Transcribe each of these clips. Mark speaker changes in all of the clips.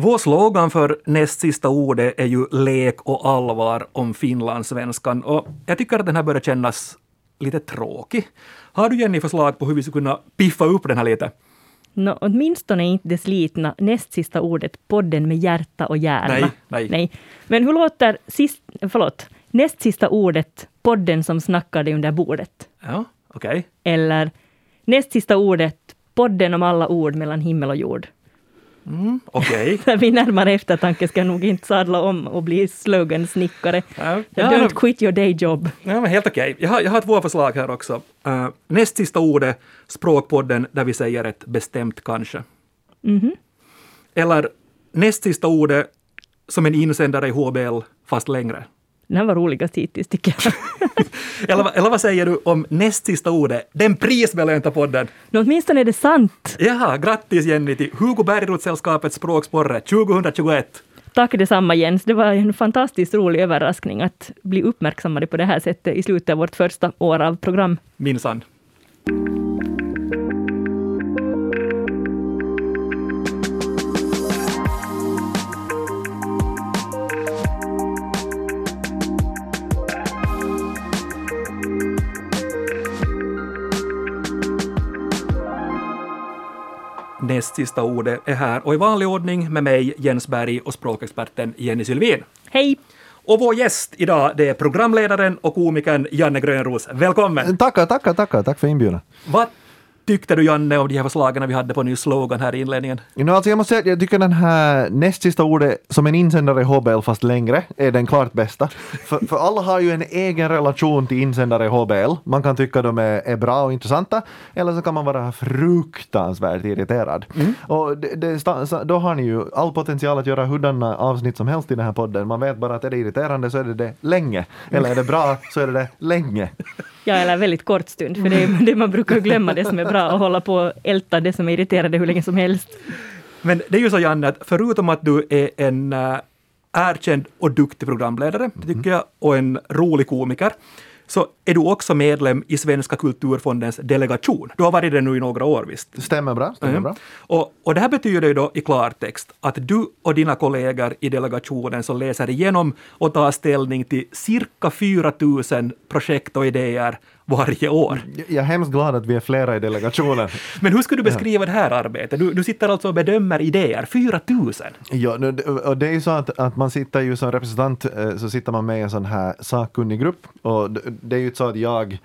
Speaker 1: Vår slogan för näst sista ordet är ju lek och allvar om finlandssvenskan och jag tycker att den här börjar kännas lite tråkig. Har du Jenny förslag på hur vi skulle kunna piffa upp den här lite?
Speaker 2: No, åtminstone inte det slitna näst sista ordet podden med hjärta och hjärna.
Speaker 1: Nej, nej.
Speaker 2: nej. Men hur låter sist, förlåt, näst sista ordet podden som snackade under bordet?
Speaker 1: Ja, okej. Okay.
Speaker 2: Eller näst sista ordet podden om alla ord mellan himmel och jord?
Speaker 1: Mm, Okej. Okay.
Speaker 2: Vid närmare eftertanke ska jag nog inte sadla om och bli slogansnickare. Ja, Don't quit your day job.
Speaker 1: Ja, men helt okej. Okay. Jag, har, jag har två förslag här också. Uh, näst sista ordet, Språkpodden, där vi säger ett bestämt kanske.
Speaker 2: Mm -hmm.
Speaker 1: Eller näst sista ordet som en insändare i HBL, fast längre.
Speaker 2: Den här var roligast hittills, tycker jag.
Speaker 1: eller, eller vad säger du om näst sista ordet, den prisbelönta podden?
Speaker 2: Nå, åtminstone är det sant.
Speaker 1: Ja, grattis Jenny till Hugo Bergroth-sällskapets Språksporre 2021.
Speaker 2: Tack detsamma Jens. Det var en fantastiskt rolig överraskning att bli uppmärksammade på det här sättet i slutet av vårt första år av program.
Speaker 1: Minsann. Näst sista ordet är här och i vanlig ordning med mig Jens Berg och språkexperten Jenny Sylvin.
Speaker 2: Hej!
Speaker 1: Och vår gäst idag det är programledaren och komikern Janne Grönros. Välkommen!
Speaker 3: Tackar, tackar, tackar. Tack för inbjudan.
Speaker 1: Vad tyckte du Janne om de här förslagen vi hade på ny slogan här i inledningen?
Speaker 3: No, alltså jag måste säga att jag tycker den här näst sista ordet som en insändare i HBL fast längre är den klart bästa. för, för alla har ju en egen relation till insändare i HBL. Man kan tycka de är, är bra och intressanta eller så kan man vara fruktansvärt irriterad. Mm. Och det, det, då har ni ju all potential att göra hurdana avsnitt som helst i den här podden. Man vet bara att är det irriterande så är det det länge. Eller är det bra så är det det länge.
Speaker 2: Ja, eller väldigt kort stund, för det, är, det man brukar glömma det som är bra och hålla på och älta det som är irriterande hur länge som helst.
Speaker 1: Men det är ju så Janne, att förutom att du är en uh, erkänd och duktig programledare, det tycker jag, och en rolig komiker, så är du också medlem i Svenska kulturfondens delegation. Du har varit det nu i några år visst?
Speaker 3: Stämmer bra. Stämmer mm. bra.
Speaker 1: Och, och det här betyder ju då i klartext att du och dina kollegor i delegationen som läser igenom och tar ställning till cirka 4 000 projekt och idéer varje år.
Speaker 3: Jag är hemskt glad att vi är flera i delegationen.
Speaker 1: Men hur skulle du beskriva det här arbetet? Du, du sitter alltså och bedömer idéer, 4 000?
Speaker 3: Ja, och det är ju så att, att man sitter ju som representant, eh, så sitter man med i en sån här sakkunnig grupp och det är ju så att jag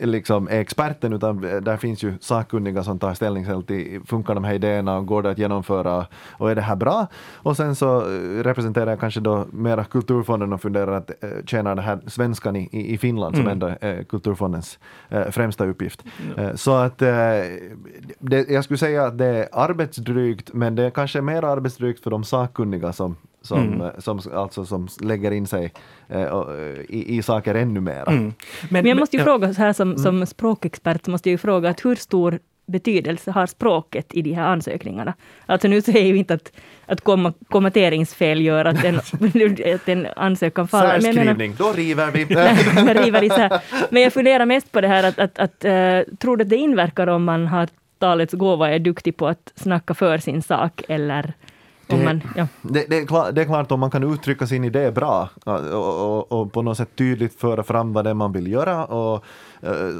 Speaker 3: liksom är experten, utan där finns ju sakkunniga som tar ställning till funkar de här idéerna och går det att genomföra och är det här bra? Och sen så eh, representerar jag kanske då mera Kulturfonden och funderar att eh, tjäna det här svenskan i, i Finland mm. som ändå är Kulturfondens eh, främsta uppgift. Mm. Så att det, jag skulle säga att det är arbetsdrygt, men det är kanske mer arbetsdrygt för de sakkunniga som som, mm. som, alltså, som lägger in sig eh, i, i saker ännu mera. Mm. Men,
Speaker 2: men, jag måste ju ja. fråga, så här som, mm. som språkexpert, måste jag ju fråga att hur stor betydelse har språket i de här ansökningarna? Alltså nu säger ju inte att, att komma, kommateringsfel gör att en, att en ansökan faller.
Speaker 3: Särskrivning, då river vi!
Speaker 2: river isär. Men jag funderar mest på det här att, att, att uh, tror du att det inverkar om man har talets gåva är duktig på att snacka för sin sak eller
Speaker 3: det, man, ja. det, det, är klart, det är klart om man kan uttrycka sin idé bra och, och, och, på något sätt tydligt föra fram vad det är man vill göra och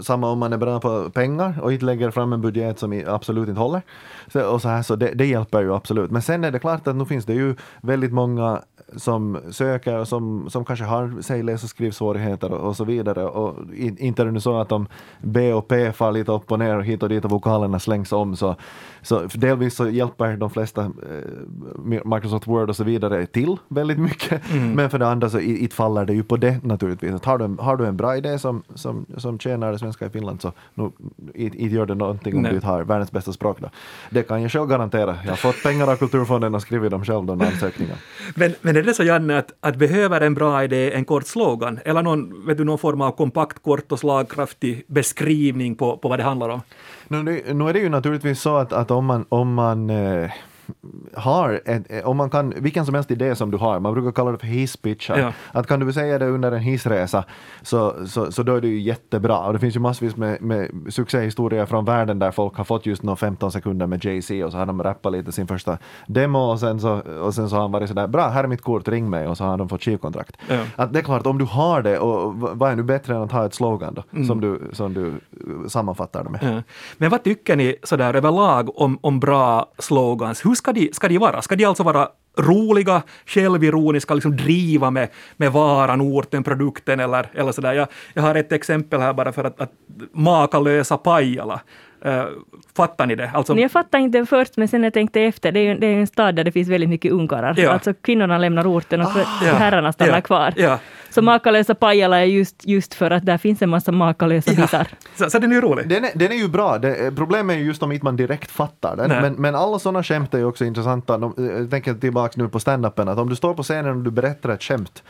Speaker 3: samma om man är bra på pengar och inte lägger fram en budget som absolut inte håller. Så, och så här, så det, det hjälper ju absolut. Men sen är det klart att nu finns det ju väldigt många som söker och som, som kanske har säg, läs och skrivsvårigheter och, och så vidare. Och inte är det nu så att om B och P far lite upp och ner och hit och dit och vokalerna slängs om så, så delvis så hjälper de flesta eh, Microsoft Word och så vidare till väldigt mycket. Mm. Men för det andra så inte faller det ju på det naturligtvis. Att har, du en, har du en bra idé som, som, som tjänar det svenska i Finland så inte gör det någonting om Nej. du inte har världens bästa språk. Då. Det kan jag själv garantera. Jag har fått pengar av Kulturfonden och skrivit dem själv, de ansökningarna.
Speaker 1: Men, men är det så Janne att, att behöver en bra idé en kort slogan eller någon, vet du, någon form av kompakt, kort och slagkraftig beskrivning på, på vad det handlar om?
Speaker 3: Nu, nu är det ju naturligtvis så att, att om man, om man eh, har, ett, om man kan, vilken som helst idé som du har, man brukar kalla det för hisspitchar,
Speaker 1: Ja.
Speaker 3: att kan du säga det under en hissresa så, så, så då är det ju jättebra. Och det finns ju massvis med, med succéhistorier från världen där folk har fått just några 15 sekunder med Jay-Z och så har de rappat lite sin första demo och sen så, och sen så har han varit sådär, bra här är mitt kort, ring mig och så har de fått skivkontrakt.
Speaker 1: Ja.
Speaker 3: Att det är klart, om du har det, och vad är nu bättre än att ha ett slogan då, som, du, som du eh, sammanfattar det med?
Speaker 1: Ja. Men vad tycker ni sådär överlag om, om bra slogans? Hur ska de, ska de vara? Ska de alltså vara roliga, självironiska, liksom driva med, med varan, orten, produkten eller, eller sådär. Jag, jag har ett exempel här bara för att, att Makalösa Pajala. Uh, fattar ni det? Alltså,
Speaker 2: Jag fattade inte det först, men sen när jag tänkte efter, det är ju det är en stad där det finns väldigt mycket ungkarlar.
Speaker 1: Ja.
Speaker 2: Alltså kvinnorna lämnar orten och
Speaker 3: Ah.
Speaker 1: Ja.
Speaker 2: herrarna stannar
Speaker 1: Ja.
Speaker 2: kvar.
Speaker 1: Ja.
Speaker 2: Så Makalösa Pajala är just, just för att där finns en massa makalösa
Speaker 1: Ja.
Speaker 2: bitar.
Speaker 1: Så, så den är ju rolig.
Speaker 3: Den är, den är ju bra, det, problemet är ju just om inte man direkt fattar den. Men, men alla sådana skämt är ju också intressanta. De, jag tänker tillbaka nu på stand-upen, att om du står på scenen och du berättar ett skämt,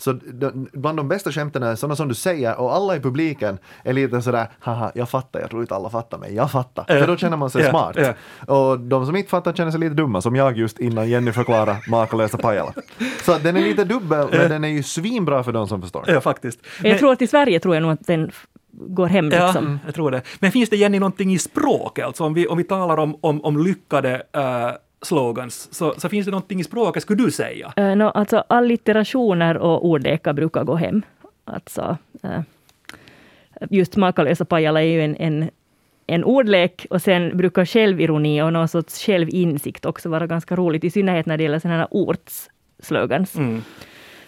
Speaker 3: så de, bland de bästa skämten är sådana som du säger och alla i publiken är lite sådär, haha, jag fattar, jag tror inte alla fattar mig, jag fattar. För då känner man sig
Speaker 1: Ja,
Speaker 3: smart.
Speaker 1: ja.
Speaker 3: Och de som inte fattar känner sig lite dumma, som jag just innan Jenny förklarade Makalösa Pajala. Så den är lite dubbel, men den är ju svinbra för de som förstår.
Speaker 1: Ja, faktiskt.
Speaker 2: Jag tror att i Sverige tror jag nog att den går hem
Speaker 1: Ja,
Speaker 2: liksom.
Speaker 1: jag tror det. Men finns det Jenny någonting i språket? Alltså om vi, om vi talar om, om, om lyckade eh, slogans, så, så finns det någonting i språket, skulle du säga?
Speaker 2: Uh, no, alltså allitterationer och ordlekar brukar gå hem. Alltså, eh, just Makalösa Pajala är ju en, en, en ordlek och sen brukar självironi och någon sorts självinsikt också vara ganska roligt, i synnerhet när det gäller sådana här ortsslogans.
Speaker 1: Mm.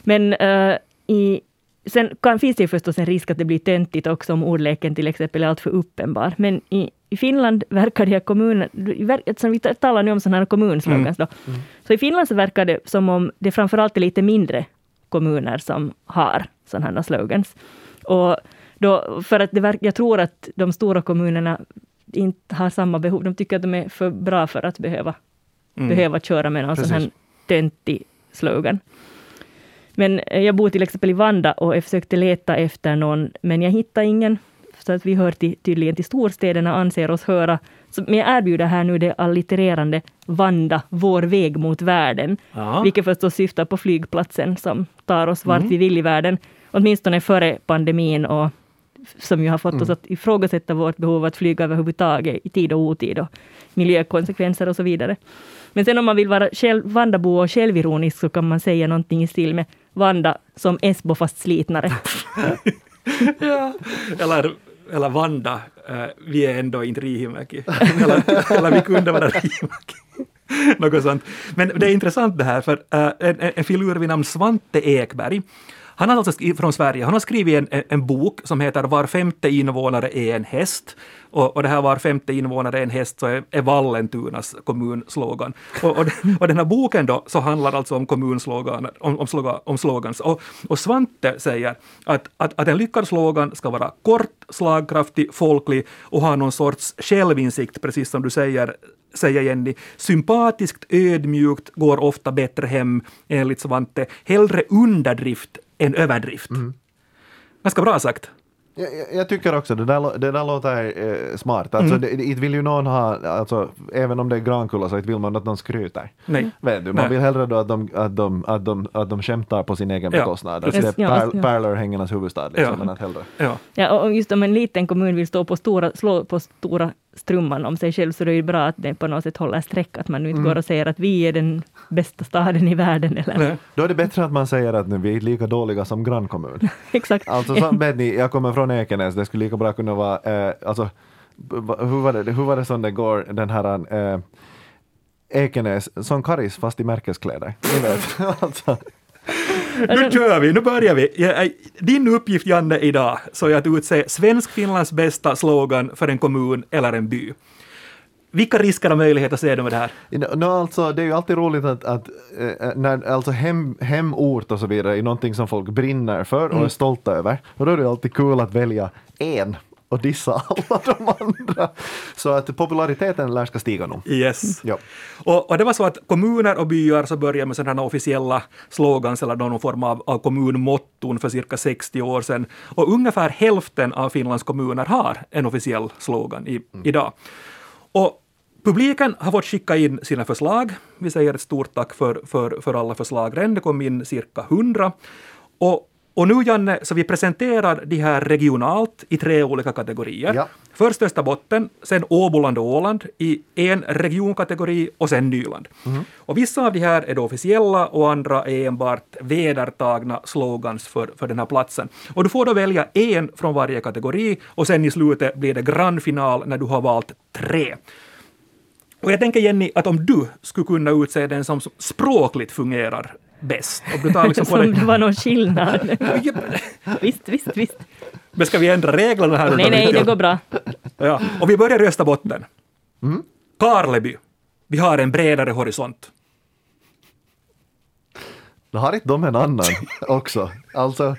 Speaker 2: Men eh, i, sen kan, finns det ju förstås en risk att det blir töntigt också om ordleken till exempel är alltför uppenbar. Men i, i Finland verkar de här kommunerna, eftersom vi talar nu om sådana här kommunslogans då, så i Finland så verkar det som om det framförallt är lite mindre kommuner som har sådana här slogans. Och då, för att det verk, jag tror att de stora kommunerna inte har samma behov. De tycker att de är för bra för att behöva,
Speaker 1: Mm.
Speaker 2: behöva köra med någon sån här
Speaker 3: Precis.
Speaker 2: töntig slogan. Men eh, jag bor till exempel i Vanda och jag försökte leta efter någon, men jag hittade ingen. Så att vi hör till, tydligen till storstäderna, anser oss höra. Så, men jag erbjuder här nu det allittererande Vanda, vår väg mot världen.
Speaker 1: Ja.
Speaker 2: Vilket förstås syftar på flygplatsen som tar oss vart vi vill i världen. Åtminstone före pandemin och som ju har fått oss att ifrågasätta vårt behov att flyga överhuvudtaget i tid och otid och miljökonsekvenser och så vidare. Men sen om man vill vara själv, Vandabo och självironisk så kan man säga någonting i stil med Vanda som Esbo fast slitnare.
Speaker 1: Ja. Eller, eller Vanda, eh, vi är ändå inte Riihimäki. eller, eller vi kunde vara Riihimäki. Något sånt. Men det är intressant det här, för eh, en, en en filur vid namn Svante Ekberg, han har alltså från Sverige, han har skrivit en, en, en bok som heter Var femte invånare är en häst. Och, och det här Var femte invånare är en häst så är, är Vallentunas kommunslogan. Och, och, och den här boken då så handlar alltså om kommunslogan, om, om, slogan, om slogans. Och, och Svante säger att, att, att en lyckad slogan ska vara kort, slagkraftig, folklig och ha någon sorts självinsikt, precis som du säger säger Jenny. Sympatiskt, ödmjukt går ofta bättre hem, enligt Svante. Hellre underdrift än överdrift. Ganska bra sagt.
Speaker 3: Jag, jag- jag tycker också det där, det där låter eh, smart. Alltså, det, det, inte vill ju någon ha, alltså, även om det är Grankulla så inte vill man att någon skryter.
Speaker 1: Nej.
Speaker 3: Vet du, man
Speaker 1: Nej.
Speaker 3: vill hellre då att de, att de, att de, att de skämtar på sin egen
Speaker 1: Ja,
Speaker 3: bekostnad. Alltså, det är
Speaker 2: Ja,
Speaker 3: Pär. Pärlörhängarnas huvudstad liksom,
Speaker 1: Ja.
Speaker 3: men att hellre.
Speaker 1: Ja.
Speaker 2: Ja, och just om en liten kommun vill stå på stora, slå på stora strumman om sig själv, så det är ju bra att det på något sätt håller streck, att man nu inte går och säger att vi är den bästa staden i världen. Eller.
Speaker 1: Nej.
Speaker 3: Då är det bättre att man säger att nu, vi är lika dåliga som grannkommun.
Speaker 2: Exakt.
Speaker 3: Alltså så ni, jag kommer från Ekenäs, det skulle lika bra kunna vara, eh, alltså, hur var det, hur var det som det går, den här eh, Ekenäs, som Karis fast i märkeskläder. Ni vet, alltså.
Speaker 1: Nu kör vi, nu börjar vi. Eh, Din uppgift, Janne, idag så är att utse Svensk-Finlands bästa slogan för en kommun eller en by. Vilka risker och möjligheter ser du med det här?
Speaker 3: No, alltså, det är ju alltid roligt att, att eh, när, alltså hem, hemort och så vidare är någonting som folk brinner för och är stolta över. Och då är det alltid kul att välja en och dissa alla de andra. Så att populariteten lär ska stiga nog.
Speaker 1: Yes.
Speaker 3: Ja.
Speaker 1: Och, och det var så att kommuner och byar så började med sådana officiella slogans eller någon form av, av kommunmotton för cirka 60 år sedan. Och ungefär hälften av Finlands kommuner har en officiell slogan i, idag. Och Publiken har fått skicka in sina förslag. Vi säger ett stort tack för, för, för alla förslag. Det kom in cirka 100. Och, och nu Janne, så vi presenterar de här regionalt i tre olika kategorier.
Speaker 3: Ja.
Speaker 1: Först Österbotten, sen Åboland och Åland i en regionkategori och sen Nyland. Och vissa av de här är då officiella och andra är enbart vedertagna slogans för, för den här platsen. Och du får då välja en från varje kategori och sen i slutet blir det grandfinal när du har valt tre. Och jag tänker Jenny, att om du skulle kunna utse den som språkligt fungerar bäst, och du tar liksom på
Speaker 2: Som det
Speaker 1: dig...
Speaker 2: var någon skillnad. visst, visst, visst.
Speaker 1: Men ska vi ändra reglerna här?
Speaker 2: Nej, nej, det går bra.
Speaker 1: Ja. Och vi börjar i Österbotten. Karleby. Vi har en bredare horisont.
Speaker 3: Då har inte de en annan också? Alltså,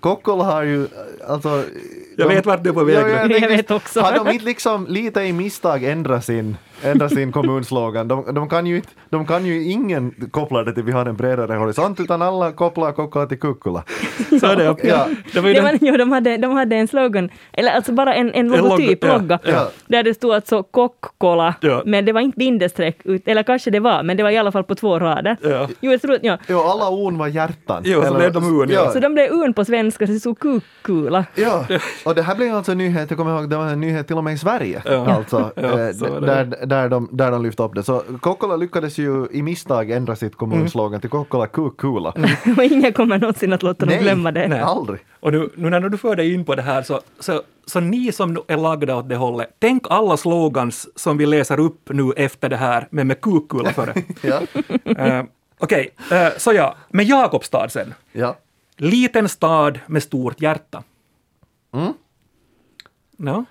Speaker 3: Kokkola har ju... Alltså,
Speaker 1: Jag
Speaker 3: de-
Speaker 1: vet vart du är på väg
Speaker 3: jag
Speaker 2: Jag
Speaker 3: tänkte-
Speaker 2: vet också.
Speaker 3: Har de inte liksom lite i misstag ändrat sin, ändrat sin kommunslogan? De, de, kan ju, inte- de kan ju ingen koppla det till vi har en bredare horisont, utan alla kopplar Kokkola till Kukkula.
Speaker 1: Så är det.
Speaker 3: Ja.
Speaker 1: Det var ju
Speaker 2: Det
Speaker 1: den,
Speaker 2: var, jo, de, hade, de hade en slogan, eller alltså bara en, en logotyp,
Speaker 1: ja,
Speaker 2: logga,
Speaker 3: ja.
Speaker 2: där det stod alltså Kokkola,
Speaker 1: Ja.
Speaker 2: men det var inte bindestreck, ut- eller kanske det var, men det var i alla fall på två rader.
Speaker 1: Ja.
Speaker 2: Jo, jag tror, ja.
Speaker 3: Jo, alla on var hjärtan.
Speaker 1: Jo, så
Speaker 3: Eller-
Speaker 1: blev de on, ja.
Speaker 2: Så de blev un på svenska, så det stod kukkula.
Speaker 3: Ja, och det här blev alltså en nyhet, jag kommer ihåg, det var en nyhet till och med i Sverige.
Speaker 1: Ja.
Speaker 3: Alltså,
Speaker 1: Ja,
Speaker 3: eh, där, där, de, där de lyfte upp det. Så Kokkola lyckades ju i misstag ändra sitt kommunslogan till Kokkola Kukkula.
Speaker 2: Och ingen kommer någonsin att låta dem glömma det.
Speaker 1: Nej.
Speaker 3: aldrig.
Speaker 1: och nu, nu när du för dig in på det här, så, så, så ni som är lagda åt det hållet, tänk alla slogans som vi läser upp nu efter det här, men med kukkula före.
Speaker 3: Ja,
Speaker 1: uh, Okej, eh, så ja, med Jakobstad sen.
Speaker 3: ja.
Speaker 1: Liten stad med stort hjärta.
Speaker 3: Mm.
Speaker 1: No.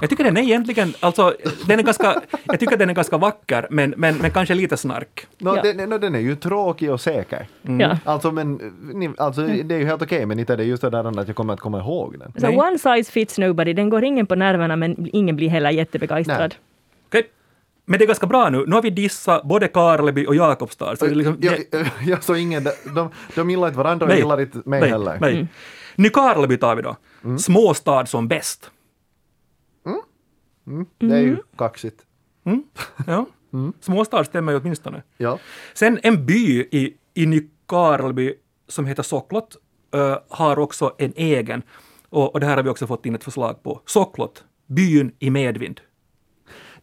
Speaker 1: Jag tycker den är egentligen, alltså, den är ganska, jag tycker den är ganska vacker, men, men, men kanske lite snark.
Speaker 3: No,
Speaker 2: Ja.
Speaker 3: den, no, den är ju tråkig och säker.
Speaker 2: Ja.
Speaker 3: Alltså, men, ni, alltså, det är ju helt okej, men inte är det just det där att jag kommer att komma ihåg den.
Speaker 2: Så
Speaker 1: Nej.
Speaker 2: one size fits nobody, den går ingen på nerverna men ingen blir heller jättebegeistrad.
Speaker 1: Okej. Men det är ganska bra nu. Nu har vi dissat både Karleby och Jakobstad. Så det liksom,
Speaker 3: jag,
Speaker 1: det-
Speaker 3: jag, jag så ingen, de, de gillar inte varandra och
Speaker 1: Nej.
Speaker 3: gillar inte mig
Speaker 1: nej,
Speaker 3: heller.
Speaker 1: Nej. Nykarleby tar vi då. Småstad som bäst.
Speaker 3: Mm, det är ju kaxigt.
Speaker 1: Ja. Småstad stämmer ju åtminstone.
Speaker 3: Ja.
Speaker 1: Sen en by i, i Nykarleby som heter Soklot eh, har också en egen. Och, och det här har vi också fått in ett förslag på. Soklot, byn i medvind.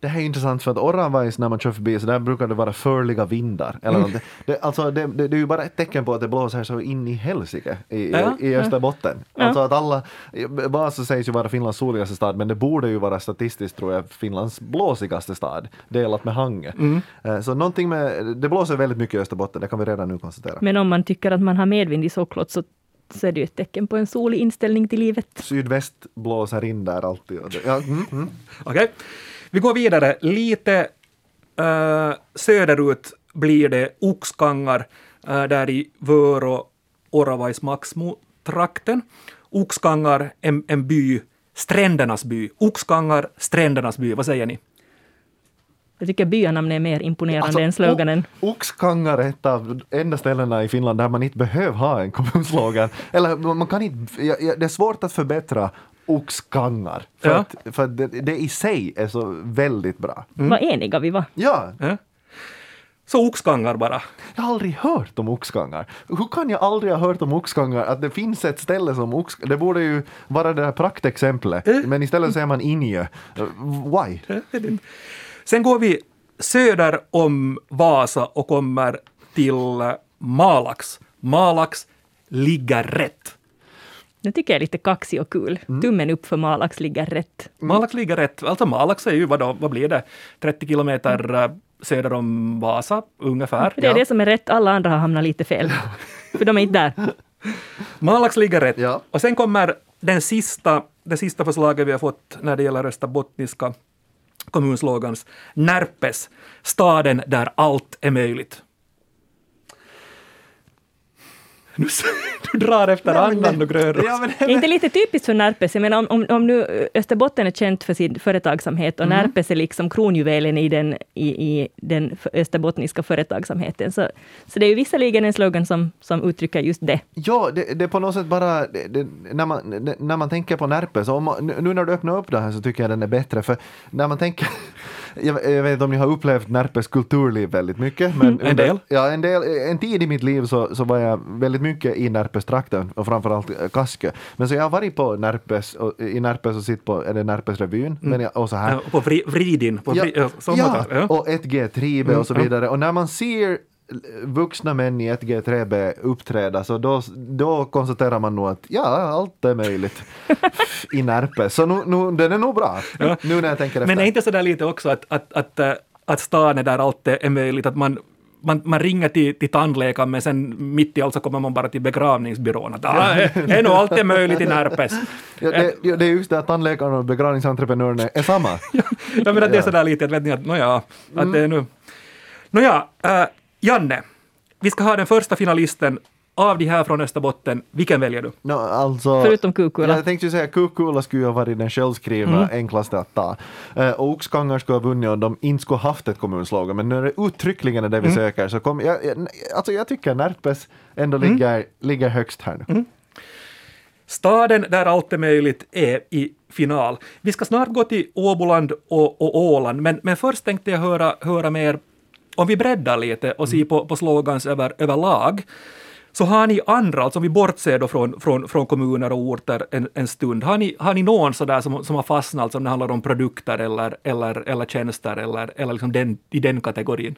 Speaker 3: Det här är intressant för att Oravais när man kör förbi så där brukar det vara förliga vindar. Eller
Speaker 1: Mm.
Speaker 3: det, alltså det, det, det är ju bara ett tecken på att det blåser så in i helsike i,
Speaker 1: Ja,
Speaker 3: i Österbotten.
Speaker 2: Ja.
Speaker 3: Alltså att alla, Vasa sägs ju vara Finlands soligaste stad men det borde ju vara statistiskt tror jag Finlands blåsigaste stad delat med Hangö.
Speaker 1: Mm.
Speaker 3: Eh, Så någonting med, det blåser väldigt mycket i Österbotten, det kan vi redan nu konstatera.
Speaker 2: Men om man tycker att man har medvind i Socklot så, så är det ju ett tecken på en solig inställning till livet.
Speaker 3: Sydväst blåser in där alltid. Ja, mm, mm.
Speaker 1: Okej. Vi går vidare. Lite eh, söderut blir det Oxkangar, eh, där i Vörå, Oravais, Maxmo-trakten. Oxkangar, en, en by, strändernas by. Oxkangar, strändernas by. Vad säger ni?
Speaker 2: Jag tycker byanamn är mer imponerande
Speaker 3: Alltså,
Speaker 2: än sloganen.
Speaker 3: Oxkangar är ett av de enda ställena i Finland där man inte behöver ha en kommunslogan. Eller man kan inte, ja, ja, det är svårt att förbättra Oxkangar. För,
Speaker 1: Ja.
Speaker 3: att, för att det, det i sig är så väldigt bra.
Speaker 2: Vad eniga vi var.
Speaker 3: Ja,
Speaker 1: Ja. Så Oxkangar bara.
Speaker 3: jag har aldrig hört om Oxkangar. Hur kan jag aldrig ha hört om Oxkangar? Att det finns ett ställe som Oxkangar. Det borde ju vara det där praktexemplet. Men istället säger man Injö. Why?
Speaker 1: Sen går vi söder om Vasa och kommer till Malax. Malax ligger rätt.
Speaker 2: Det tycker jag är lite kaxig och kul.
Speaker 3: Mm.
Speaker 2: Tummen upp för Malax ligger rätt.
Speaker 1: Malax ligger rätt. Alltså Malax är ju, vad, då, vad blir det, 30 kilometer eh, söder om Vasa ungefär.
Speaker 2: Det är
Speaker 3: Ja.
Speaker 2: det som är rätt, alla andra har hamnat lite fel. för de är inte där.
Speaker 1: Malax ligger rätt.
Speaker 3: Ja.
Speaker 1: Och sen kommer den sista, det sista förslaget vi har fått när det gäller österbottniska kommunslogans. Närpes, staden där allt är möjligt. Nu, du drar efter annan
Speaker 3: det-
Speaker 1: och grönros.
Speaker 3: Ja, men,
Speaker 2: Är inte lite typiskt för Närpes? Jag menar, om, om, om nu Österbotten är känt för sin företagsamhet och Närpes är liksom kronjuvelen i den, i, i den österbottniska företagsamheten, så, så det är ju visserligen en slogan som, som uttrycker just det.
Speaker 3: Ja, det, det är på något sätt bara, det, det, när, man, det, när man tänker på Närpes, om nu när du öppnar upp det här så tycker jag den är bättre, för när man tänker, jag, jag vet inte om ni har upplevt Närpes kulturliv väldigt mycket, men
Speaker 1: en del.
Speaker 3: Ja, en del. En tid i mitt liv så, så var jag väldigt mycket i Närpes-trakten och framförallt eh, Kaskö. Men så jag har varit på Närpes, och, i Närpes och sitt på, är det Närpes-revyn, men jag, och så här.
Speaker 1: Ja, på vri, Vridin. På vri, ja, som
Speaker 3: ja,
Speaker 1: ja.
Speaker 3: och 1G Tribe och så
Speaker 1: Mm,
Speaker 3: vidare. Och när man ser vuxna män i 1G Tribe uppträda så då, då konstaterar man nog att ja, allt är möjligt i Närpe. Så nu, nu, den är nog bra,
Speaker 1: Ja.
Speaker 3: nu när jag tänker efter.
Speaker 1: Men är inte så där lite också att, att, att, äh, att stan är där allt är möjligt, att man man, man ringer till, till tandläkaren men sen mitt i allt så kommer man bara till begravningsbyrån. Att, ah, är, nog allt är möjligt i Närpes.
Speaker 3: Ja, det, ja, det är just det att tandläkaren och begravningsentreprenören är, samma.
Speaker 1: Jag menar, det är sådär lite, att vet ni att nåja, att
Speaker 3: Mm.
Speaker 1: det är nu... Nåja, äh, Janne, vi ska ha den första finalisten av de här från Österbotten. Vilken väljer du?
Speaker 3: No, alltså,
Speaker 2: Förutom Kukula.
Speaker 3: Jag tänkte ju säga Kukula skulle ju ha varit den självskrivna enklaste att ta. Eh, och Oxkangar skulle ha vunnit om de inte skulle ha haft ett kommunslag. Men nu är det uttryckligen det vi söker. Så kom, jag, jag, alltså jag tycker Närpes ändå ligger, ligger högst här nu.
Speaker 1: Staden där allt är möjligt är i final. Vi ska snart gå till Åboland och, och Åland, men, men först tänkte jag höra, höra mer, om vi breddar lite och ser på, på slogans över, överlag, så har ni andra, alltså om vi bortser då från, från, från kommuner och orter en, en stund, har ni, har ni någon sådär som, som har fastnat, alltså om det handlar om produkter eller, eller, eller tjänster eller, eller liksom den, i den kategorin?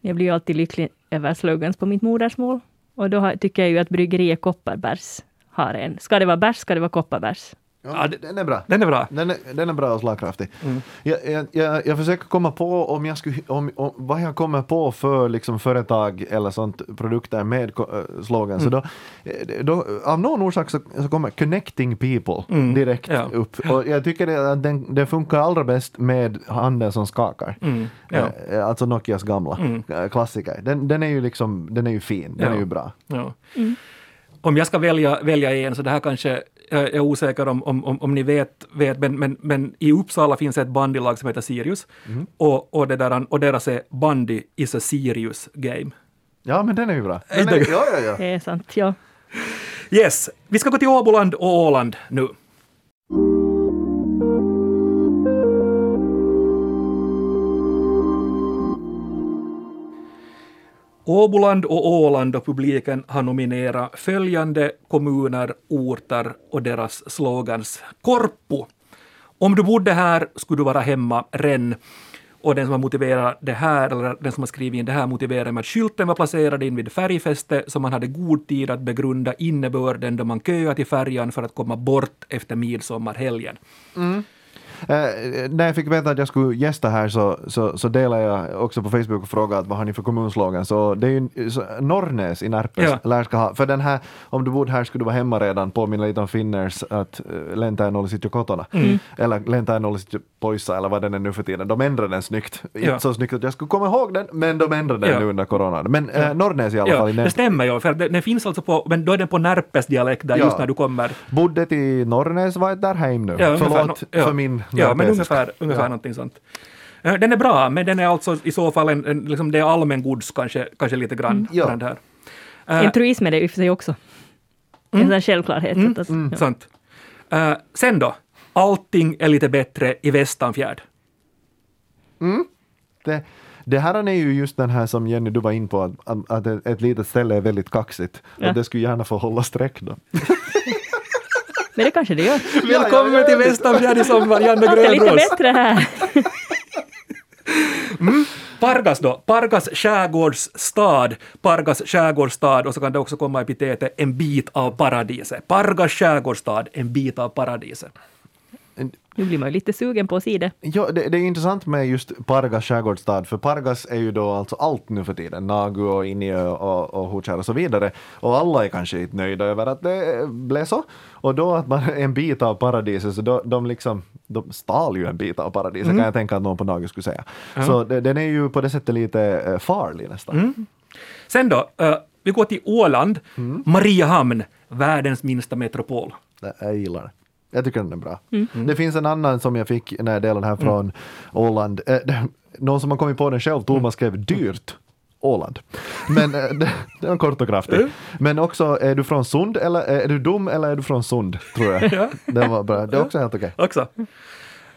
Speaker 2: Jag blir ju alltid lycklig över slogans på mitt modersmål. Och då har, tycker jag ju att bryggeriet Kopparbergs har en. Ska det vara bärs, ska det vara Kopparbergs.
Speaker 3: Ja, den är bra.
Speaker 1: Den är bra.
Speaker 3: Den är, den är bra och slagkraftig.
Speaker 1: Mm.
Speaker 3: Jag, jag, jag, jag försöker komma på om jag skulle, om, om, vad jag kommer på för liksom företag eller sånt produkter med äh, slogan.
Speaker 1: Mm.
Speaker 3: Så då, eh, då, av någon orsak så, så kommer connecting people
Speaker 1: Mm.
Speaker 3: direkt
Speaker 1: Ja.
Speaker 3: upp. Och jag tycker det, att den, den funkar allra bäst med handen som skakar.
Speaker 1: Mm. Ja.
Speaker 3: Eh, Alltså Nokias gamla
Speaker 1: Mm.
Speaker 3: klassiker. Den, den är ju liksom, den är ju fin, den
Speaker 1: Ja.
Speaker 3: är ju bra.
Speaker 1: Ja. Om jag ska välja, välja en, så det här kanske, jag är osäker om, om, om, om ni vet, vet men, men, men i Uppsala finns ett bandylag som heter Sirius och, och, det där, och deras är Bandy is a serious game.
Speaker 3: Ja men den är ju bra. Den är, ja, ja, ja.
Speaker 2: Det är sant, ja.
Speaker 1: Yes, vi ska gå till Åboland och Åland nu. Åboland och Åland och publiken har nominerat följande kommuner, orter och deras slogans. Korpo. Om du bodde här skulle du vara hemma ren. Och den som har motiverat det här, eller den som har skrivit in det här motiverar med att skylten var placerad in vid färgfäste så man hade god tid att begrunda innebörden då man köade till färjan för att komma bort efter midsommarhelgen. Mm.
Speaker 3: Eh, när jag fick veta att jag skulle gästa här så, så, så delade jag också på Facebook och frågade att vad har ni för kommunslogan. Så det är ju så, Norrnäs i Närpes
Speaker 1: Ja.
Speaker 3: lär ska ha, för den här, om du bodde här skulle du vara hemma redan, påminna lite om Finners att uh, lentään olisi kotona.
Speaker 1: Mm.
Speaker 3: Eller lentään olisi poissa eller vad den är nu för tiden. De ändrade den snyggt.
Speaker 1: Ja.
Speaker 3: Inte så snyggt att jag skulle komma ihåg den, men de ändrade den
Speaker 1: Ja.
Speaker 3: nu under coronan. Men eh, Norrnäs i alla fall. i
Speaker 1: Ja, det stämmer ju, för den, finns alltså på, men då är den på Närpes dialekt där
Speaker 3: Ja.
Speaker 1: just när du kommer.
Speaker 3: Bodde till Norrnäs, var där hem nu.
Speaker 1: Ja,
Speaker 3: Förlåt
Speaker 1: ja.
Speaker 3: för min
Speaker 1: Ja, men ungefär, ungefär
Speaker 3: Ja.
Speaker 1: någonting sånt. Eh, Den är bra, men den är alltså i så fall en, en liksom det är allmängods kanske, kanske lite grann.
Speaker 3: Ja.
Speaker 1: grann här. Eh,
Speaker 2: En truism är det i och för sig också. En sån självklarhet.
Speaker 1: Mm,
Speaker 2: att, ja.
Speaker 1: Sant. Eh, sen då, allting är lite bättre i Västanfjärd.
Speaker 3: Det, det här är ju just den här som Jenny du var in på, att, att- ett litet ställe är väldigt kaxigt.
Speaker 2: Ja.
Speaker 3: Och det skulle gärna få hålla streck då.
Speaker 2: Men det kanske det gör.
Speaker 1: Välkommen
Speaker 3: ja, ja.
Speaker 1: till Västanfjärd i sommar, Janne
Speaker 2: Allt är lite
Speaker 1: Grönros.
Speaker 2: bättre här.
Speaker 1: Pargas då, Pargas skärgårdsstad, Pargas skärgårdsstad och så kan det också komma epitetet en bit av paradiset. Pargas skärgårdsstad, en bit av paradiset.
Speaker 2: Nu blir man ju lite sugen på att se det.
Speaker 3: Ja, det, det är intressant med just Pargas skärgårdsstad, för Pargas är ju då alltså allt nu för tiden, Nagu och Injö och, och Hutjär och så vidare. Och alla är kanske inte nöjda över att det blev så. Och då att man är en bit av paradiset, så då, de liksom, de stal ju en bit av paradiset kan jag tänka att någon på Nagu skulle säga. Så det, den är ju på det sättet lite eh, farlig nästan.
Speaker 1: Sen då, eh, Vi går till Åland, Mariehamn, världens minsta metropol.
Speaker 3: Jag gillar det. Jag tycker den är bra. Det finns en annan som jag fick när jag delade här från Åland. Eh, det- Någon som har kommit på den själv, Thomas skrev dyrt. Åland. Men eh, det, det var kort och kraftigt. Men också, är du från Sund eller är du dum eller är du från Sund? Tror jag. Det var bra. Det är också helt okej.
Speaker 1: Också.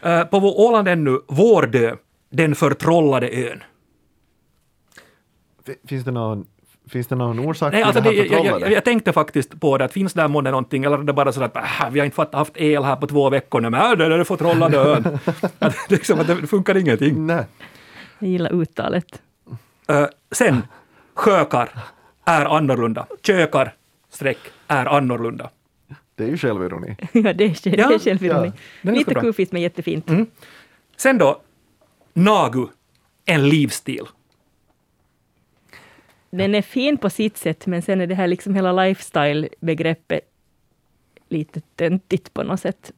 Speaker 1: Eh, på vår Åland ännu, Vårdö, den förtrollade ön.
Speaker 3: Fi- Finns det någon, finns det någon orsak
Speaker 1: Nej,
Speaker 3: till
Speaker 1: alltså
Speaker 3: det
Speaker 1: det,
Speaker 3: här
Speaker 1: jag, jag,
Speaker 3: förtrollade?
Speaker 1: jag tänkte faktiskt på det, att finns där månne någonting, eller är det bara så att äh, vi har inte fått, haft el här på två veckor nu, men äh, det är den förtrollade ön. att, det liksom, att det funkar ingenting.
Speaker 3: Nej.
Speaker 2: Jag gillar uttalet.
Speaker 1: Eh, sen, sjökar är annorlunda. Kökar, streck, är annorlunda.
Speaker 3: Det är ju självironi.
Speaker 2: ja, det är, det är självironi.
Speaker 3: ja.
Speaker 2: Lite kufiskt men jättefint.
Speaker 1: Sen då, nagu, en livsstil.
Speaker 2: Den är fin på sitt sätt, men sen är det här liksom hela lifestyle-begreppet lite töntigt på något sätt.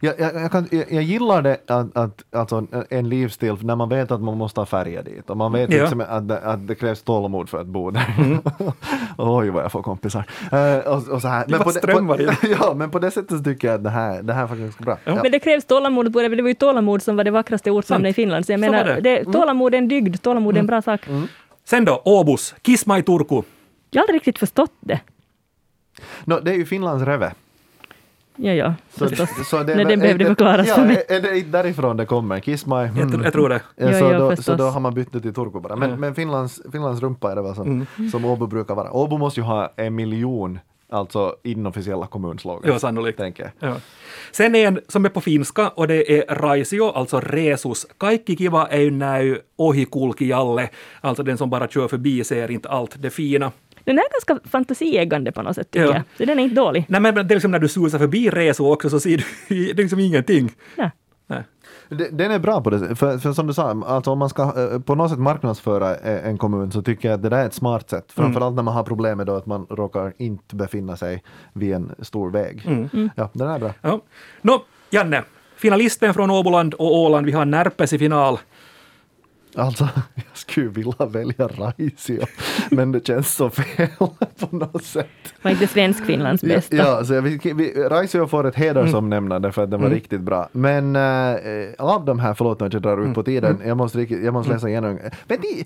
Speaker 3: Jag, jag, jag, kan, jag, jag gillar det att, att alltså en livsstil när man vet att man måste ha färger dit och man vet
Speaker 1: Ja.
Speaker 3: liksom att, det, att det krävs tålamod för att bo där. Oj vad jag får kompisar. Eh, och, och så här.
Speaker 1: bara
Speaker 3: på, det- på, ja, men på det sättet så tycker jag att det här, det här är faktiskt bra. Ja.
Speaker 2: Men det krävs tålamod på det, det var ju tålamod som var det vackraste ordsnamnet i Finland. Så jag
Speaker 1: Så
Speaker 2: menar,
Speaker 1: var det.
Speaker 2: det. tålamod är en dygd, tålamod är en bra sak.
Speaker 1: Sen då, Åbos, Kismai Turku.
Speaker 2: Jag har aldrig riktigt förstått det.
Speaker 3: No, det är ju Finlands reve.
Speaker 2: Ja, ja,
Speaker 3: Så,
Speaker 2: förstås.
Speaker 3: så det,
Speaker 2: Nej, den
Speaker 3: är
Speaker 2: behövde
Speaker 3: det-
Speaker 2: förklaras
Speaker 3: ja,
Speaker 2: för mig.
Speaker 3: Är, det inte därifrån det kommer? Kiss my...
Speaker 1: Jag,
Speaker 3: hmm.
Speaker 1: tr- jag tror det.
Speaker 3: Ja,
Speaker 2: Ja,
Speaker 3: så,
Speaker 2: ja,
Speaker 3: då,
Speaker 2: förstås.
Speaker 3: så då har man bytt det till Turku bara. Men,
Speaker 1: Ja.
Speaker 3: men Finlands, Finlands rumpa är det va som,
Speaker 1: Mm.
Speaker 3: som Åbo brukar vara. Åbo måste ju ha en miljon alltså inofficiella kommunslogans.
Speaker 1: Ja, sannolikt.
Speaker 3: Tänker jag.
Speaker 1: Ja. Sen en som är på finska och det är Raisio, alltså Resus. Kaikki kiva ei näy ohi kulki jalle. Alltså den som bara kör förbi ser inte allt det fina.
Speaker 2: Den är ganska fantasieggande på något sätt, tycker
Speaker 1: Ja.
Speaker 2: jag. Så den är inte dålig.
Speaker 1: Nej men det är liksom när du susar förbi Resu också så ser du det är liksom ingenting.
Speaker 2: Nej.
Speaker 3: Den är bra på det för, för som du sa, alltså om man ska eh, på något sätt marknadsföra eh, en kommun så tycker jag att det där är ett smart sätt. Framförallt när man har problem med då att man råkar inte befinna sig vid en stor väg. Ja, den är bra.
Speaker 1: Ja. Nå, Janne, finalisten från Åboland och Åland, vi har Närpes i final.
Speaker 3: Alltså, jag skulle vilja välja Raisio, men det känns så fel på något sätt.
Speaker 2: Var inte Svensk-Finlands bästa.
Speaker 3: Ja, så vi, vi, Raisio får ett hedersomnämnande för att den var riktigt bra. Men äh, av de här, förlåt att jag drar ut på tiden, jag måste, jag måste läsa igenom. Men det,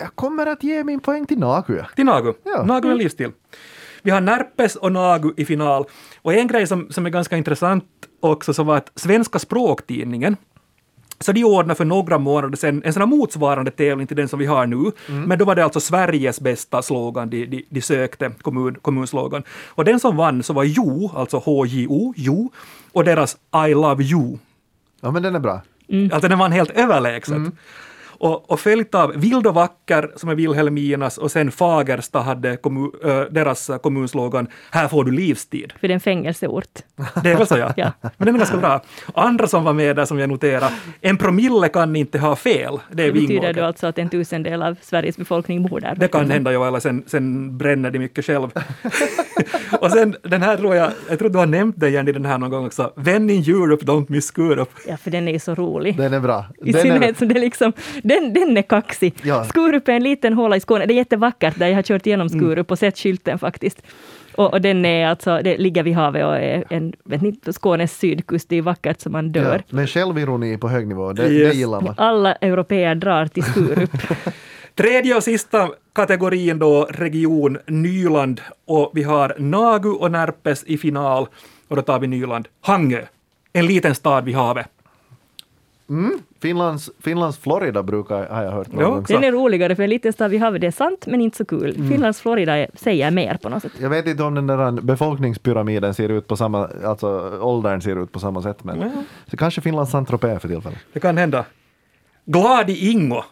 Speaker 3: jag kommer att ge min poäng till Nagu.
Speaker 1: Till Nagu.
Speaker 3: Ja.
Speaker 1: Nagu är livsstil. Vi har Närpes och Nagu i final. Och en grej som, som är ganska intressant också så var att Svenska språktidningen så de ordnade för några månader sedan en sån här motsvarande tävling till den som vi har nu. Men då var det alltså Sveriges bästa slogan de, de, de sökte, kommun, kommunslogan. Och den som vann så var Jo, alltså H-J-O, Jo, och deras I love you.
Speaker 3: Ja, men den är bra.
Speaker 1: Alltså den vann helt överlägset. Och, och följt av Vild och vacker, som är Vilhelminas, och sen Fagersta hade kommu, äh, deras kommunslogan ”Här får du livstid”.
Speaker 2: För det är en fängelseort.
Speaker 1: Det är väl så ja.
Speaker 2: Ja.
Speaker 1: Men den är ganska bra. Andra som var med där som jag noterade, en promille kan inte ha fel. Det är
Speaker 2: Det betyder då alltså att en tusendel av Sveriges befolkning bor där.
Speaker 1: Det kan hända, ja, eller sen, sen bränner de mycket själv. och sen den här tror jag, jag tror du har nämnt den i den här någon gång också, When in Europe, don't miss Skurup.
Speaker 2: Ja, för den är ju så rolig.
Speaker 3: Den är bra.
Speaker 2: I
Speaker 3: Den
Speaker 2: synnerhet
Speaker 3: är,
Speaker 2: som det är liksom, den, den är kaxig.
Speaker 3: Ja.
Speaker 2: Skurup är en liten håla i Skåne. Det är jättevackert där jag har kört igenom
Speaker 3: Mm.
Speaker 2: Skurup och sett skylten faktiskt. Och, och den är alltså, det ligger vid havet och är en, vet ni, Skånes sydkust, det är vackert som man dör.
Speaker 3: ja, men självironi på hög nivå, det,
Speaker 1: Yes.
Speaker 3: det gillar man.
Speaker 2: Alla europeer drar till Skurup.
Speaker 1: Tredje och sista kategorin då, region Nyland. Och vi har Nagu och Närpes i final. Och då tar vi Nyland. Hangö, en liten stad vid havet.
Speaker 3: Finlands, Finlands Florida brukar, har jag hört. Så.
Speaker 2: Den är roligare för en liten stad vid havet, det är sant men inte så kul.
Speaker 3: Mm.
Speaker 2: Finlands Florida säger mer på något sätt.
Speaker 3: Jag vet inte om den där befolkningspyramiden ser ut på samma, alltså åldern ser ut på samma sätt, men
Speaker 1: Ja.
Speaker 3: så kanske Finlands Saint-Tropez för tillfället.
Speaker 1: Det kan hända. Glad i Ingo.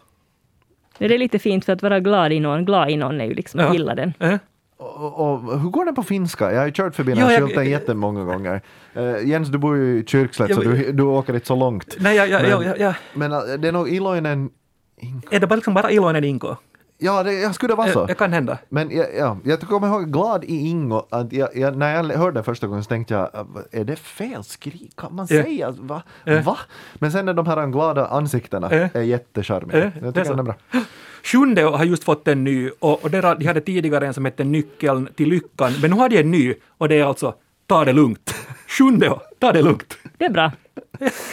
Speaker 2: Det är lite fint för att vara glad i någon. Glad i någon är ju liksom,
Speaker 1: Ja.
Speaker 2: gilla den.
Speaker 1: Eh?
Speaker 3: Och, och, hur går det på finska? Jag har ju kört förbi den här skylten jättemånga gånger. Uh, Jens, du bor ju i Kyrkslätt, så du, du åker inte så långt.
Speaker 1: Nej, ja, ja,
Speaker 3: Men-
Speaker 1: ja, ja.
Speaker 3: Men äh, det är nog Iloinen...
Speaker 1: Är det bara, liksom bara Iloinen Ingo?
Speaker 3: Ja, det jag skulle vara så.
Speaker 1: Det kan hända.
Speaker 3: Men jag, ja, jag kommer ihåg Glad i Ingo, att jag, jag, när jag hörde det första gången så tänkte jag, är det fel skrik? Kan man
Speaker 1: Ja.
Speaker 3: säga? Va?
Speaker 1: Ja.
Speaker 3: Va? Men sen är de här glada ansiktena
Speaker 1: Ja.
Speaker 3: är jättecharmiga.
Speaker 1: Ja,
Speaker 3: Jag
Speaker 1: det är
Speaker 3: tycker
Speaker 1: så.
Speaker 3: den är bra.
Speaker 1: Sjunde har just fått en ny och, och de hade tidigare en som hette Nyckeln till lyckan, men nu har de en ny och det är alltså Ta det lugnt. Sjunde, ta det lugnt.
Speaker 2: Det är bra.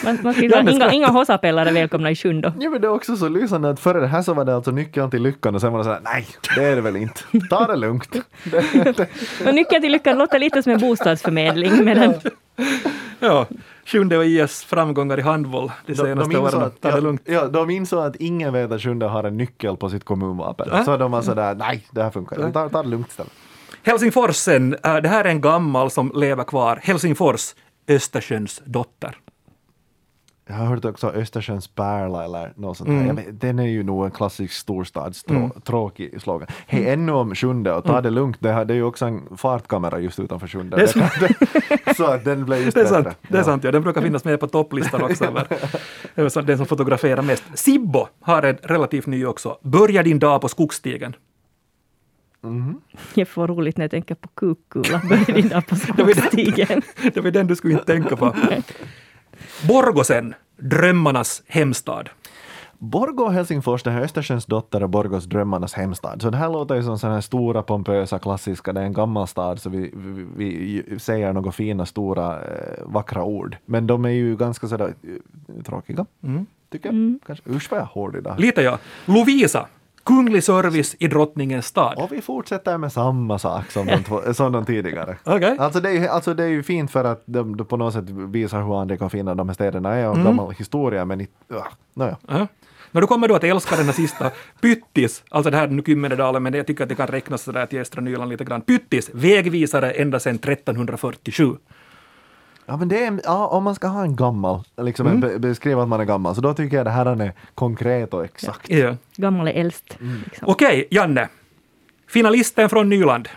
Speaker 2: Man, man skriver, ja, inga, inga hossapelare välkomna i Sjundo.
Speaker 3: Ja, men det är också så lysande att före det här så var det alltså nyckeln till lyckan och sen var det sådär, nej, det är det väl inte. Ta det lugnt.
Speaker 2: men nyckeln till lyckan låter lite som en bostadsförmedling. Medan...
Speaker 1: ja, Sjunde och IS framgångar i handboll de senaste åren. Att, lugnt.
Speaker 3: Ja, de insåg att ingen vet att Sjunde har en nyckel på sitt kommunvapen. Äh? Så de var sådär, nej, det här funkar inte. Ta, ta det lugnt istället.
Speaker 1: Helsingforsen, äh, det här är en gammal som lever kvar. Helsingfors, Östersjöns dotter.
Speaker 3: Jag har hört också Östersjöns pärla eller något sånt mm. vet, Den är ju nog en klassisk storstadstråkig mm. slogan. Hej, mm. ännu om Sjunde och ta mm. det lugnt. Det, är ju också en fartkamera just utanför Sjunde. Det det, så att den blev just
Speaker 1: det är sant. Det är sant, ja. Den brukar finnas med på topplistan också. Över, den som fotograferar mest. Sibbo har en relativt ny också. Börja din dag på skogsstigen.
Speaker 2: Mm. Jag får roligt när jag tänker på Kukkula, början på skogsstigen.
Speaker 1: det var den du skulle inte tänka på. Borgosen, drömmarnas hemstad.
Speaker 3: Borgå och Helsingfors, det här Östersjöns dotter och Borgås drömmarnas hemstad. Så det här låter ju som sådana här stora pompösa klassiska, det är en gammal stad så vi, vi, vi säger några fina stora eh, vackra ord. Men de är ju ganska sådär eh, tråkiga, mm. tycker jag. Mm. Kanske. Usch vad jag är hård idag.
Speaker 1: Lite ja. Lovisa, Kunglig service i drottningens stad.
Speaker 3: Och vi fortsätter med samma sak som de, två, som de tidigare.
Speaker 1: Okay.
Speaker 3: Alltså, det är, alltså det är ju fint för att de, de på något sätt visar hur andra kan finna de här städerna är och mm. gammal historia men inte, uh, naja. Uh -huh.
Speaker 1: När du kommer då att älska den här sista, Pyttis, alltså det här nu Kymmenedalen, men jag tycker att det kan räknas sådär till Östra Nyland lite grann. Pyttis, vägvisare ända sedan 1347.
Speaker 3: Ja, men det är, ja, om man ska ha en gammal, liksom mm. beskriva att man är gammal, så då tycker jag det här är konkret och exakt.
Speaker 1: Ja.
Speaker 2: Gammal är äldst.
Speaker 1: Mm. Liksom. Okej, okay, Janne. Finalisten från Nyland.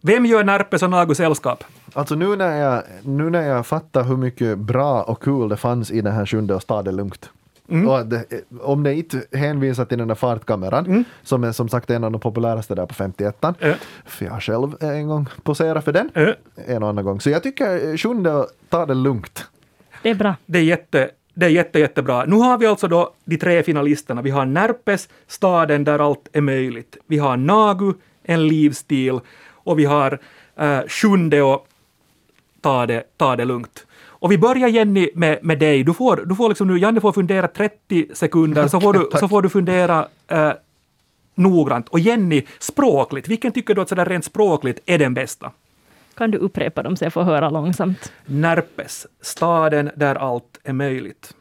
Speaker 1: Vem gör Närpes och Nagu sällskap?
Speaker 3: Alltså nu när, jag, nu när jag fattar hur mycket bra och kul cool det fanns i den här sjunde och stad lugnt, Mm. Det, om det inte hänvisar till den där fartkameran, mm. som är som sagt en av de populäraste där på 51 äh. för jag har själv en gång poserat för den, äh. en och annan gång. Så jag tycker sjunde, ta det lugnt.
Speaker 2: Det är bra.
Speaker 1: Det är jätte, det är jätte, jättebra. Nu har vi alltså då de tre finalisterna. Vi har Närpes, staden där allt är möjligt. Vi har Nagu, en livsstil, och vi har uh, Sjunde ta det, ta det lugnt. Och vi börjar Jenny med, med dig. Du får, du får liksom nu, Janne får fundera 30 sekunder, så får du, så får du fundera eh, noggrant. Och Jenny, språkligt, vilken tycker du att sådär rent språkligt är den bästa?
Speaker 2: Kan du upprepa dem så jag får höra långsamt?
Speaker 1: Närpes, staden där allt är möjligt.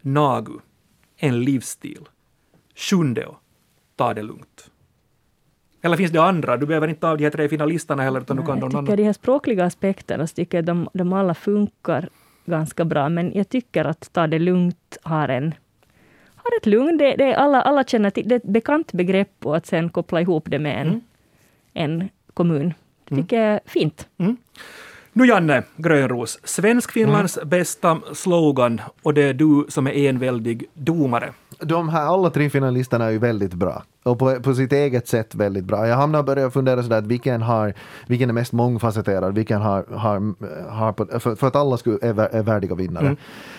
Speaker 1: Nagu, en livsstil. Shundeo, ta det lugnt. Eller finns det andra? Du behöver inte ta av de här tre finalisterna heller. Utan
Speaker 2: Nej,
Speaker 1: du kan
Speaker 2: jag tycker de här språkliga aspekterna så tycker jag de, de alla funkar ganska bra. Men jag tycker att Ta det lugnt har en har ett lugn. Det, det, alla, alla känner till det är ett bekant begrepp och att sen koppla ihop det med en, mm. en kommun. Det tycker jag är fint.
Speaker 1: Mm. Nu Janne Grönros, Svenskfinlands mm. bästa slogan och det är du som är enväldig domare.
Speaker 3: De här alla tre finalisterna är ju väldigt bra och på, på sitt eget sätt väldigt bra. Jag hamnar börja fundera sådär att vilken, har, vilken är mest mångfacetterad, vilken har, har, har på, för, för, att alla skulle, är, är värdiga vinnare. Mm.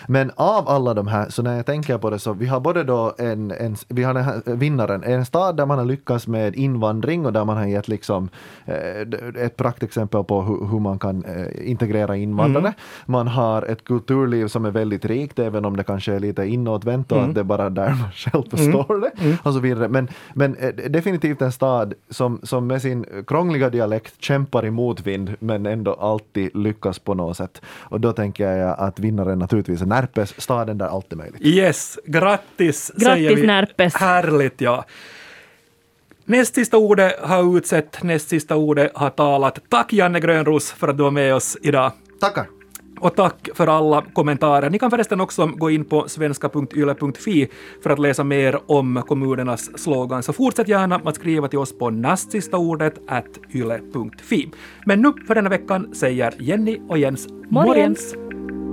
Speaker 3: Men av alla de här, så när jag tänker på det så vi har både då en, en vi har den här vinnaren, en stad där man har lyckats med invandring och där man har gett liksom eh, ett praktexempel på hur, hur man kan eh, integrera invandrare. Mm. Man har ett kulturliv som är väldigt rikt, även om det kanske är lite inåtvänt och mm. att det är bara där man själv förstår mm. det. Mm. Och så vidare. Men men eh, definitivt en stad som, som med sin krångliga dialekt kämpar i motvind men ändå alltid lyckas på något sätt. Och då tänker jag att vinnaren naturligtvis är Närpes, staden där allt är möjligt.
Speaker 1: Yes, grattis,
Speaker 2: grattis säger vi. Närpes.
Speaker 1: Härligt ja. Näst sista ordet har utsett, näst sista ordet har talat. Tack Janne Grönros för att du var med oss idag.
Speaker 3: Tackar.
Speaker 1: Och tack för alla kommentarer. Ni kan förresten också gå in på svenska.yle.fi för att läsa mer om kommunernas slogan. Så fortsätt gärna att skriva till oss på nästsistaordet yle.fi. Men nu för denna veckan säger Jenny och Jens
Speaker 2: morgens. morgens.